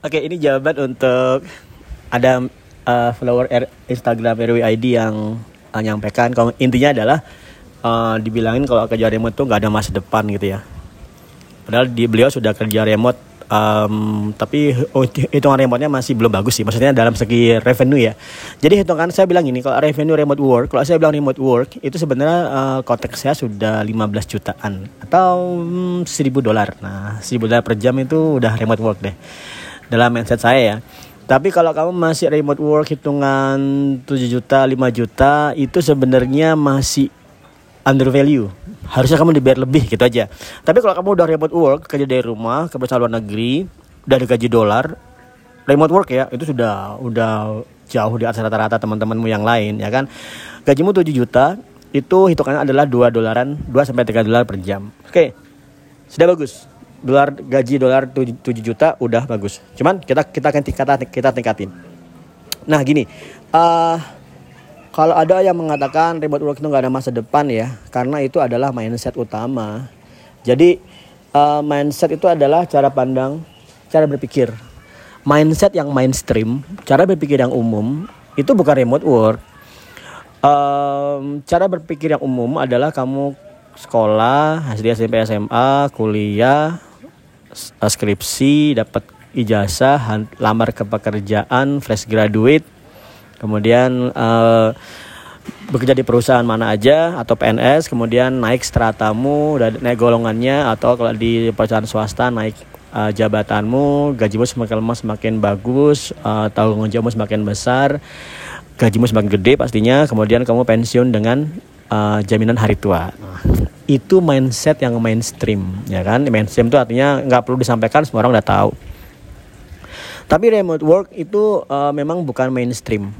Oke, ini jawaban untuk ada uh, follower R- Instagram RWID yang uh, nyampaikan kalau intinya adalah uh, dibilangin kalau kerja remote tuh nggak ada masa depan gitu ya. Padahal di beliau sudah kerja remote um, tapi hitungan remote-nya masih belum bagus sih. Maksudnya dalam segi revenue ya. Jadi hitungan saya bilang ini kalau revenue remote work, kalau saya bilang remote work itu sebenarnya uh, konteks saya sudah 15 jutaan atau um, 1000 dolar. Nah, 1000 dolar per jam itu udah remote work deh dalam mindset saya ya. Tapi kalau kamu masih remote work hitungan 7 juta, 5 juta itu sebenarnya masih under value. Harusnya kamu dibayar lebih gitu aja. Tapi kalau kamu udah remote work, kerja dari rumah, ke luar negeri, udah digaji dolar, remote work ya, itu sudah udah jauh di atas rata-rata teman-temanmu yang lain ya kan. Gajimu 7 juta, itu hitungannya adalah 2 dolaran, 2 sampai 3 dolar per jam. Oke. Sudah bagus dolar gaji dolar 7, juta udah bagus. Cuman kita kita akan tingkat kita tingkatin. Nah gini, uh, kalau ada yang mengatakan remote work itu nggak ada masa depan ya, karena itu adalah mindset utama. Jadi uh, mindset itu adalah cara pandang, cara berpikir. Mindset yang mainstream, cara berpikir yang umum itu bukan remote work. Um, cara berpikir yang umum adalah kamu sekolah, SD, SMP, SMA, kuliah, skripsi, dapat ijazah, lamar ke pekerjaan, fresh graduate, kemudian uh, bekerja di perusahaan mana aja atau PNS, kemudian naik stratamu, naik golongannya atau kalau di perusahaan swasta naik uh, jabatanmu, gajimu semakin lama semakin bagus, uh, tanggung jawabmu semakin besar, gajimu semakin gede pastinya, kemudian kamu pensiun dengan uh, jaminan hari tua. Itu mindset yang mainstream ya kan? Mainstream itu artinya nggak perlu disampaikan semua orang udah tahu. Tapi remote work itu uh, memang bukan mainstream.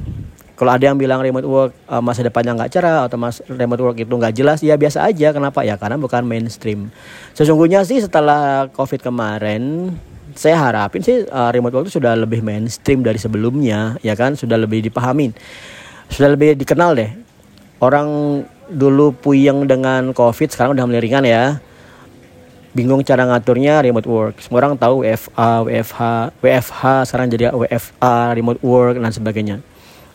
Kalau ada yang bilang remote work uh, masa depannya nggak cerah atau mas remote work itu nggak jelas ya biasa aja. Kenapa? Ya karena bukan mainstream. Sesungguhnya sih setelah covid kemarin saya harapin sih uh, remote work itu sudah lebih mainstream dari sebelumnya ya kan? Sudah lebih dipahamin. Sudah lebih dikenal deh. Orang dulu puyeng dengan covid sekarang udah mulai ringan ya. Bingung cara ngaturnya remote work. Semua orang tahu WFA WFH WFH sekarang jadi WFA remote work dan sebagainya.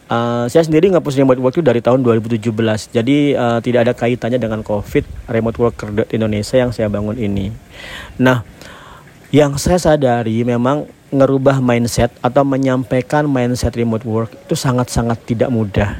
Uh, saya sendiri nggak punya remote work itu dari tahun 2017 jadi uh, tidak ada kaitannya dengan covid remote work Indonesia yang saya bangun ini. Nah yang saya sadari memang ngerubah mindset atau menyampaikan mindset remote work itu sangat-sangat tidak mudah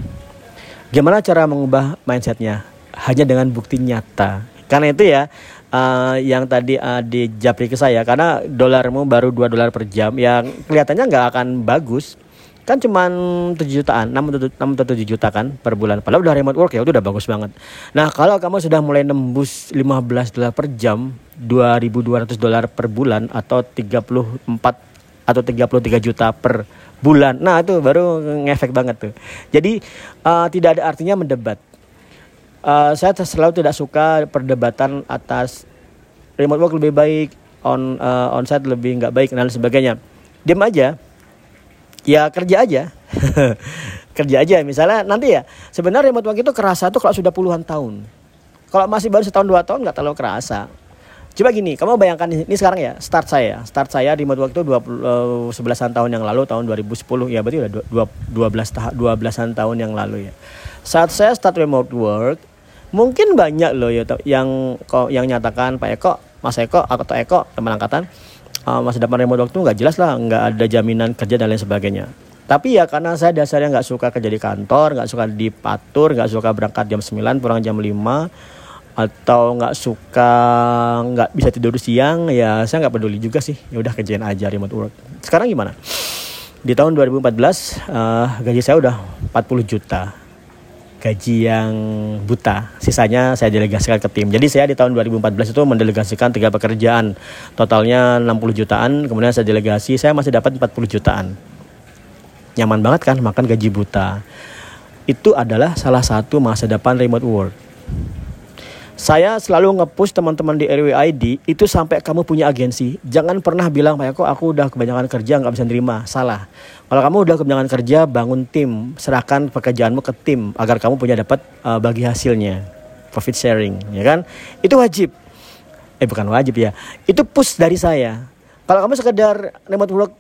Gimana cara mengubah mindsetnya? Hanya dengan bukti nyata. Karena itu ya, uh, yang tadi uh, di japri ke saya, karena dolarmu baru 2 dolar per jam, yang kelihatannya nggak akan bagus. Kan cuma 7 jutaan, 6 atau 7 juta kan per bulan. Padahal udah remote work ya, itu udah bagus banget. Nah, kalau kamu sudah mulai nembus 15 dolar per jam, 2.200 dolar per bulan atau 34 atau 33 juta per bulan. Nah itu baru ngefek banget tuh. Jadi uh, tidak ada artinya mendebat. Uh, saya selalu tidak suka perdebatan atas remote work lebih baik, on uh, onsite lebih nggak baik dan sebagainya. Diam aja, ya kerja aja, kerja aja. Misalnya nanti ya sebenarnya remote work itu kerasa tuh kalau sudah puluhan tahun. Kalau masih baru setahun dua tahun nggak terlalu kerasa. Coba gini, kamu bayangkan ini sekarang ya, start saya. Start saya di work itu 20 uh, 11 tahun yang lalu tahun 2010 ya berarti udah 12 tahun 12-an tahun yang lalu ya. Saat saya start remote work, mungkin banyak loh ya yang yang nyatakan Pak Eko, Mas Eko atau Eko teman angkatan uh, masa depan remote work itu nggak jelas lah, nggak ada jaminan kerja dan lain sebagainya. Tapi ya karena saya dasarnya nggak suka kerja di kantor, nggak suka dipatur, nggak suka berangkat jam 9 pulang jam 5 atau nggak suka nggak bisa tidur siang ya saya nggak peduli juga sih. Ya udah kerjain aja remote work. Sekarang gimana? Di tahun 2014 uh, eh, gaji saya udah 40 juta. Gaji yang buta. Sisanya saya delegasikan ke tim. Jadi saya di tahun 2014 itu mendelegasikan tiga pekerjaan. Totalnya 60 jutaan kemudian saya delegasi saya masih dapat 40 jutaan. Nyaman banget kan makan gaji buta. Itu adalah salah satu masa depan remote work saya selalu ngepush teman-teman di RWID itu sampai kamu punya agensi. Jangan pernah bilang, Pak kok aku udah kebanyakan kerja nggak bisa terima. Salah. Kalau kamu udah kebanyakan kerja, bangun tim, serahkan pekerjaanmu ke tim agar kamu punya dapat uh, bagi hasilnya, profit sharing, ya kan? Itu wajib. Eh bukan wajib ya. Itu push dari saya. Kalau kamu sekedar remote work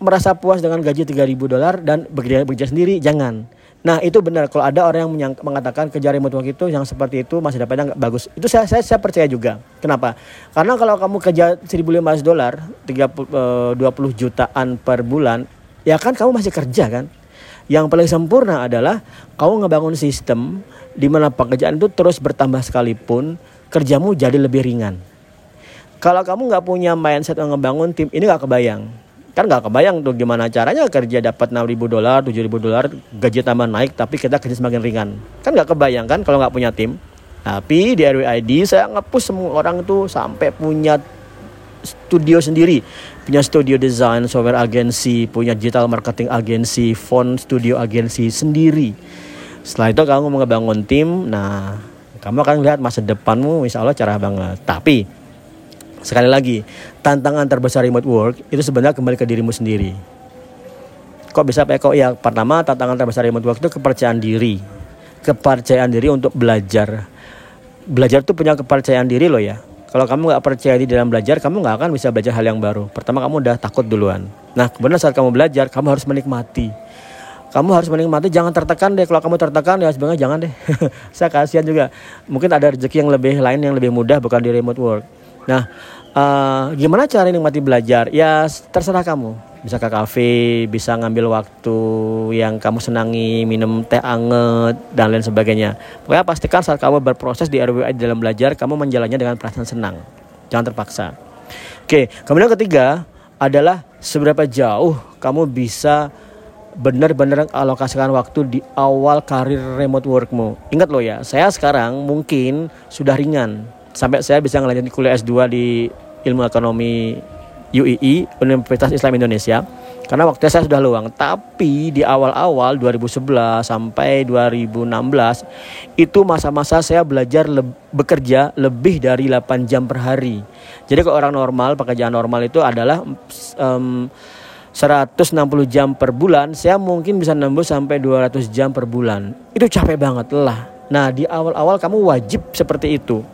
merasa puas dengan gaji 3000 dolar dan bekerja, bekerja sendiri jangan Nah itu benar kalau ada orang yang mengatakan kejar remote work itu yang seperti itu masih dapatnya nggak bagus. Itu saya, saya saya percaya juga. Kenapa? Karena kalau kamu kerja 1.500 dolar, 30 20 eh, jutaan per bulan, ya kan kamu masih kerja kan. Yang paling sempurna adalah kamu ngebangun sistem di mana pekerjaan itu terus bertambah sekalipun kerjamu jadi lebih ringan. Kalau kamu nggak punya mindset yang ngebangun tim, ini nggak kebayang kan nggak kebayang tuh gimana caranya kerja dapat 6 ribu dolar, 7 ribu dolar, gaji tambah naik tapi kita kerja semakin ringan. Kan nggak kebayang kan kalau nggak punya tim. Tapi di RWID saya ngepush semua orang itu sampai punya studio sendiri, punya studio design, software agency, punya digital marketing agency, font studio agency sendiri. Setelah itu kamu mau ngebangun tim, nah kamu akan lihat masa depanmu insya Allah cerah banget. Tapi Sekali lagi, tantangan terbesar remote work itu sebenarnya kembali ke dirimu sendiri. Kok bisa Pak Ya, pertama tantangan terbesar remote work itu kepercayaan diri. Kepercayaan diri untuk belajar. Belajar tuh punya kepercayaan diri loh ya. Kalau kamu nggak percaya di dalam belajar, kamu nggak akan bisa belajar hal yang baru. Pertama kamu udah takut duluan. Nah, kemudian saat kamu belajar, kamu harus menikmati. Kamu harus menikmati, jangan tertekan deh. Kalau kamu tertekan ya sebenarnya jangan deh. Saya kasihan juga. Mungkin ada rezeki yang lebih lain yang lebih mudah bukan di remote work Nah, uh, gimana cara nikmati belajar? Ya terserah kamu. Bisa ke kafe, bisa ngambil waktu yang kamu senangi, minum teh anget dan lain sebagainya. Pokoknya pastikan saat kamu berproses di RWI dalam belajar, kamu menjalannya dengan perasaan senang. Jangan terpaksa. Oke, kemudian ketiga adalah seberapa jauh kamu bisa benar-benar alokasikan waktu di awal karir remote workmu. Ingat loh ya, saya sekarang mungkin sudah ringan sampai saya bisa ngelanjutin kuliah S2 di ilmu ekonomi UII Universitas Islam Indonesia. Karena waktu saya sudah luang tapi di awal-awal 2011 sampai 2016 itu masa-masa saya belajar le bekerja lebih dari 8 jam per hari. Jadi kalau orang normal pekerjaan normal itu adalah um, 160 jam per bulan saya mungkin bisa nembus sampai 200 jam per bulan. Itu capek banget lah nah di awal-awal kamu wajib seperti itu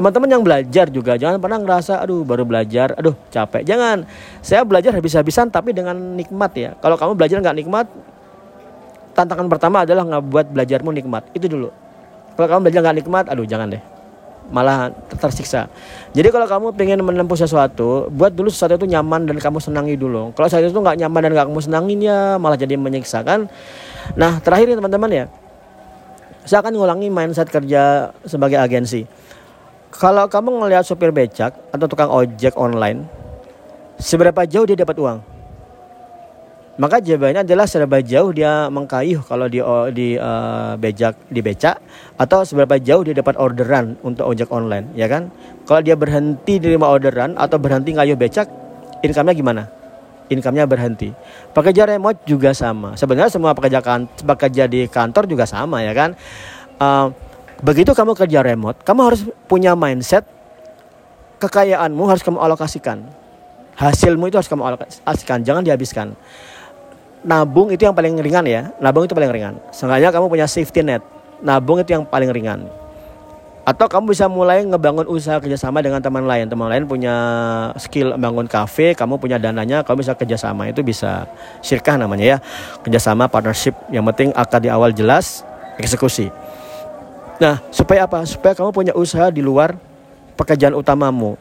Teman-teman yang belajar juga jangan pernah ngerasa aduh baru belajar, aduh capek. Jangan. Saya belajar habis-habisan tapi dengan nikmat ya. Kalau kamu belajar nggak nikmat, tantangan pertama adalah nggak buat belajarmu nikmat. Itu dulu. Kalau kamu belajar nggak nikmat, aduh jangan deh. Malah tersiksa. Jadi kalau kamu pengen menempuh sesuatu, buat dulu sesuatu itu nyaman dan kamu senangi dulu. Kalau saat itu nggak nyaman dan nggak kamu senangin ya malah jadi menyiksa kan. Nah terakhir teman-teman ya, saya akan ngulangi mindset kerja sebagai agensi kalau kamu ngelihat supir becak atau tukang ojek online, seberapa jauh dia dapat uang? Maka jawabannya adalah seberapa jauh dia mengkayuh kalau di di uh, becak di becak atau seberapa jauh dia dapat orderan untuk ojek online, ya kan? Kalau dia berhenti lima orderan atau berhenti ngayuh becak, income-nya gimana? Income-nya berhenti. Pekerja remote juga sama. Sebenarnya semua pekerja kan pekerja di kantor juga sama, ya kan? Uh, Begitu kamu kerja remote, kamu harus punya mindset kekayaanmu harus kamu alokasikan. Hasilmu itu harus kamu alokasikan, jangan dihabiskan. Nabung itu yang paling ringan ya. Nabung itu paling ringan. Seenggaknya kamu punya safety net. Nabung itu yang paling ringan. Atau kamu bisa mulai ngebangun usaha kerjasama dengan teman lain. Teman lain punya skill bangun kafe, kamu punya dananya, kamu bisa kerjasama. Itu bisa sirkah namanya ya. Kerjasama, partnership. Yang penting akad di awal jelas, eksekusi. Nah, supaya apa? Supaya kamu punya usaha di luar pekerjaan utamamu.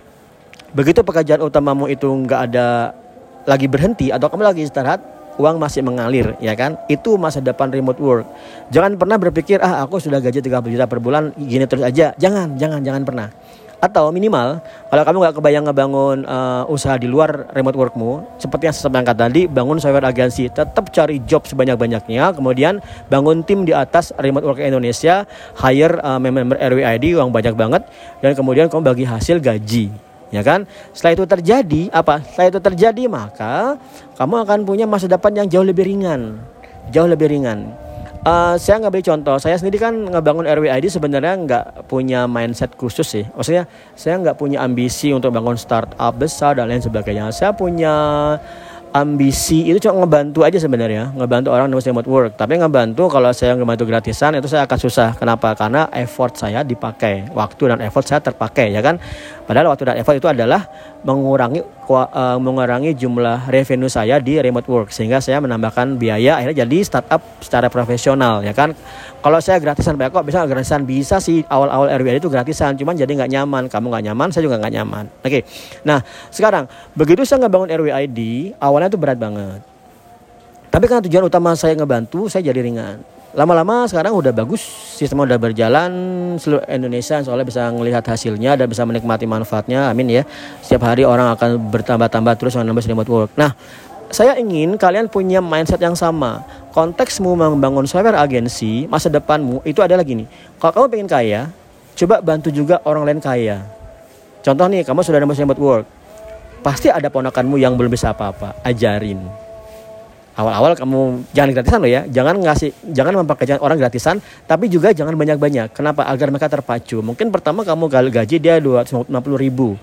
Begitu pekerjaan utamamu itu nggak ada lagi berhenti atau kamu lagi istirahat, uang masih mengalir, ya kan? Itu masa depan remote work. Jangan pernah berpikir, ah aku sudah gaji 30 juta per bulan, gini terus aja. Jangan, jangan, jangan pernah atau minimal kalau kamu nggak kebayang ngebangun uh, usaha di luar remote workmu seperti yang saya sampaikan tadi bangun software agensi tetap cari job sebanyak-banyaknya kemudian bangun tim di atas remote work Indonesia hire uh, member RWID uang banyak banget dan kemudian kamu bagi hasil gaji ya kan? Setelah itu terjadi apa? Setelah itu terjadi maka kamu akan punya masa depan yang jauh lebih ringan jauh lebih ringan Uh, saya nggak beri contoh. Saya sendiri kan ngebangun RWID sebenarnya nggak punya mindset khusus sih. Maksudnya saya nggak punya ambisi untuk bangun startup besar dan lain sebagainya. Saya punya ambisi itu cuma ngebantu aja sebenarnya ngebantu orang nulis remote work. Tapi ngebantu kalau saya ngebantu gratisan itu saya akan susah. Kenapa? Karena effort saya dipakai. Waktu dan effort saya terpakai ya kan? Padahal waktu dan effort itu adalah mengurangi uh, mengurangi jumlah revenue saya di remote work. Sehingga saya menambahkan biaya akhirnya jadi startup secara profesional ya kan? Kalau saya gratisan banyak kok bisa gratisan? Bisa sih awal-awal RWI itu gratisan. Cuman jadi nggak nyaman. Kamu nggak nyaman saya juga nggak nyaman. Oke. Okay. nah sekarang begitu saya ngebangun RWID awalnya itu berat banget. Tapi karena tujuan utama saya ngebantu saya jadi ringan. Lama-lama sekarang udah bagus sistem udah berjalan seluruh Indonesia soalnya bisa melihat hasilnya dan bisa menikmati manfaatnya amin ya. Setiap hari orang akan bertambah-tambah terus menambah remote work nah saya ingin kalian punya mindset yang sama. Konteksmu membangun software agensi masa depanmu itu adalah gini. Kalau kamu pengen kaya coba bantu juga orang lain kaya. Contoh nih kamu sudah nambah remote work pasti ada ponakanmu yang belum bisa apa-apa. Ajarin. Awal-awal kamu jangan gratisan loh ya. Jangan ngasih jangan memperkerjakan orang gratisan tapi juga jangan banyak-banyak. Kenapa? Agar mereka terpacu. Mungkin pertama kamu gaji dia 250 ribu.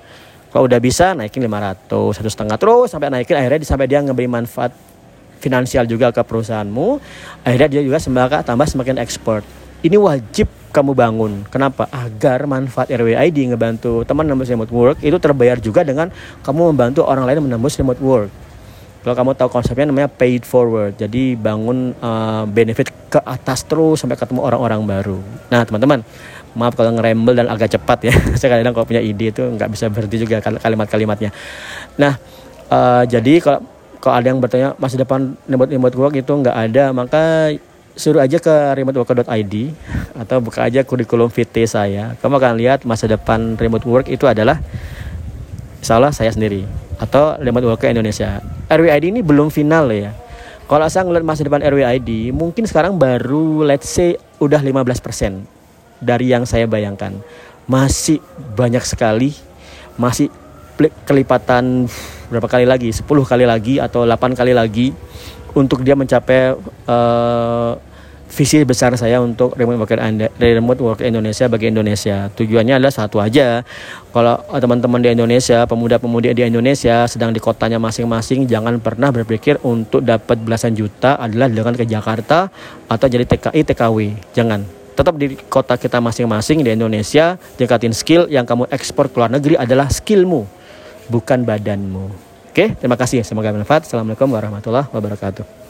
Kalau udah bisa naikin 500 satu setengah. Terus sampai naikin akhirnya sampai dia ngeberi manfaat finansial juga ke perusahaanmu akhirnya dia juga semakin tambah semakin ekspor ini wajib kamu bangun kenapa agar manfaat RWID ngebantu teman nembus remote work itu terbayar juga dengan kamu membantu orang lain menembus remote work kalau kamu tahu konsepnya namanya paid forward. Jadi bangun uh, benefit ke atas terus sampai ketemu orang-orang baru. Nah teman-teman, maaf kalau ngerembel dan agak cepat ya. Saya kadang kalau punya ide itu nggak bisa berhenti juga kalimat-kalimatnya. Nah uh, jadi kalau kalau ada yang bertanya masa depan remote remote work itu nggak ada, maka suruh aja ke remoteworker.id atau buka aja kurikulum VT saya. Kamu akan lihat masa depan remote work itu adalah salah saya sendiri atau remote worker Indonesia. RWID ini belum final ya. Kalau saya ngeliat masa depan RWID, mungkin sekarang baru let's say udah 15% dari yang saya bayangkan. Masih banyak sekali, masih kelipatan berapa kali lagi, 10 kali lagi atau 8 kali lagi untuk dia mencapai uh, visi besar saya untuk remote work remote work Indonesia bagi Indonesia. Tujuannya adalah satu aja. Kalau teman-teman di Indonesia, pemuda-pemudi di Indonesia sedang di kotanya masing-masing, jangan pernah berpikir untuk dapat belasan juta adalah dengan ke Jakarta atau jadi TKI TKW. Jangan. Tetap di kota kita masing-masing di Indonesia, tingkatin skill yang kamu ekspor ke luar negeri adalah skillmu, bukan badanmu. Oke, terima kasih. Semoga bermanfaat. Assalamualaikum warahmatullahi wabarakatuh.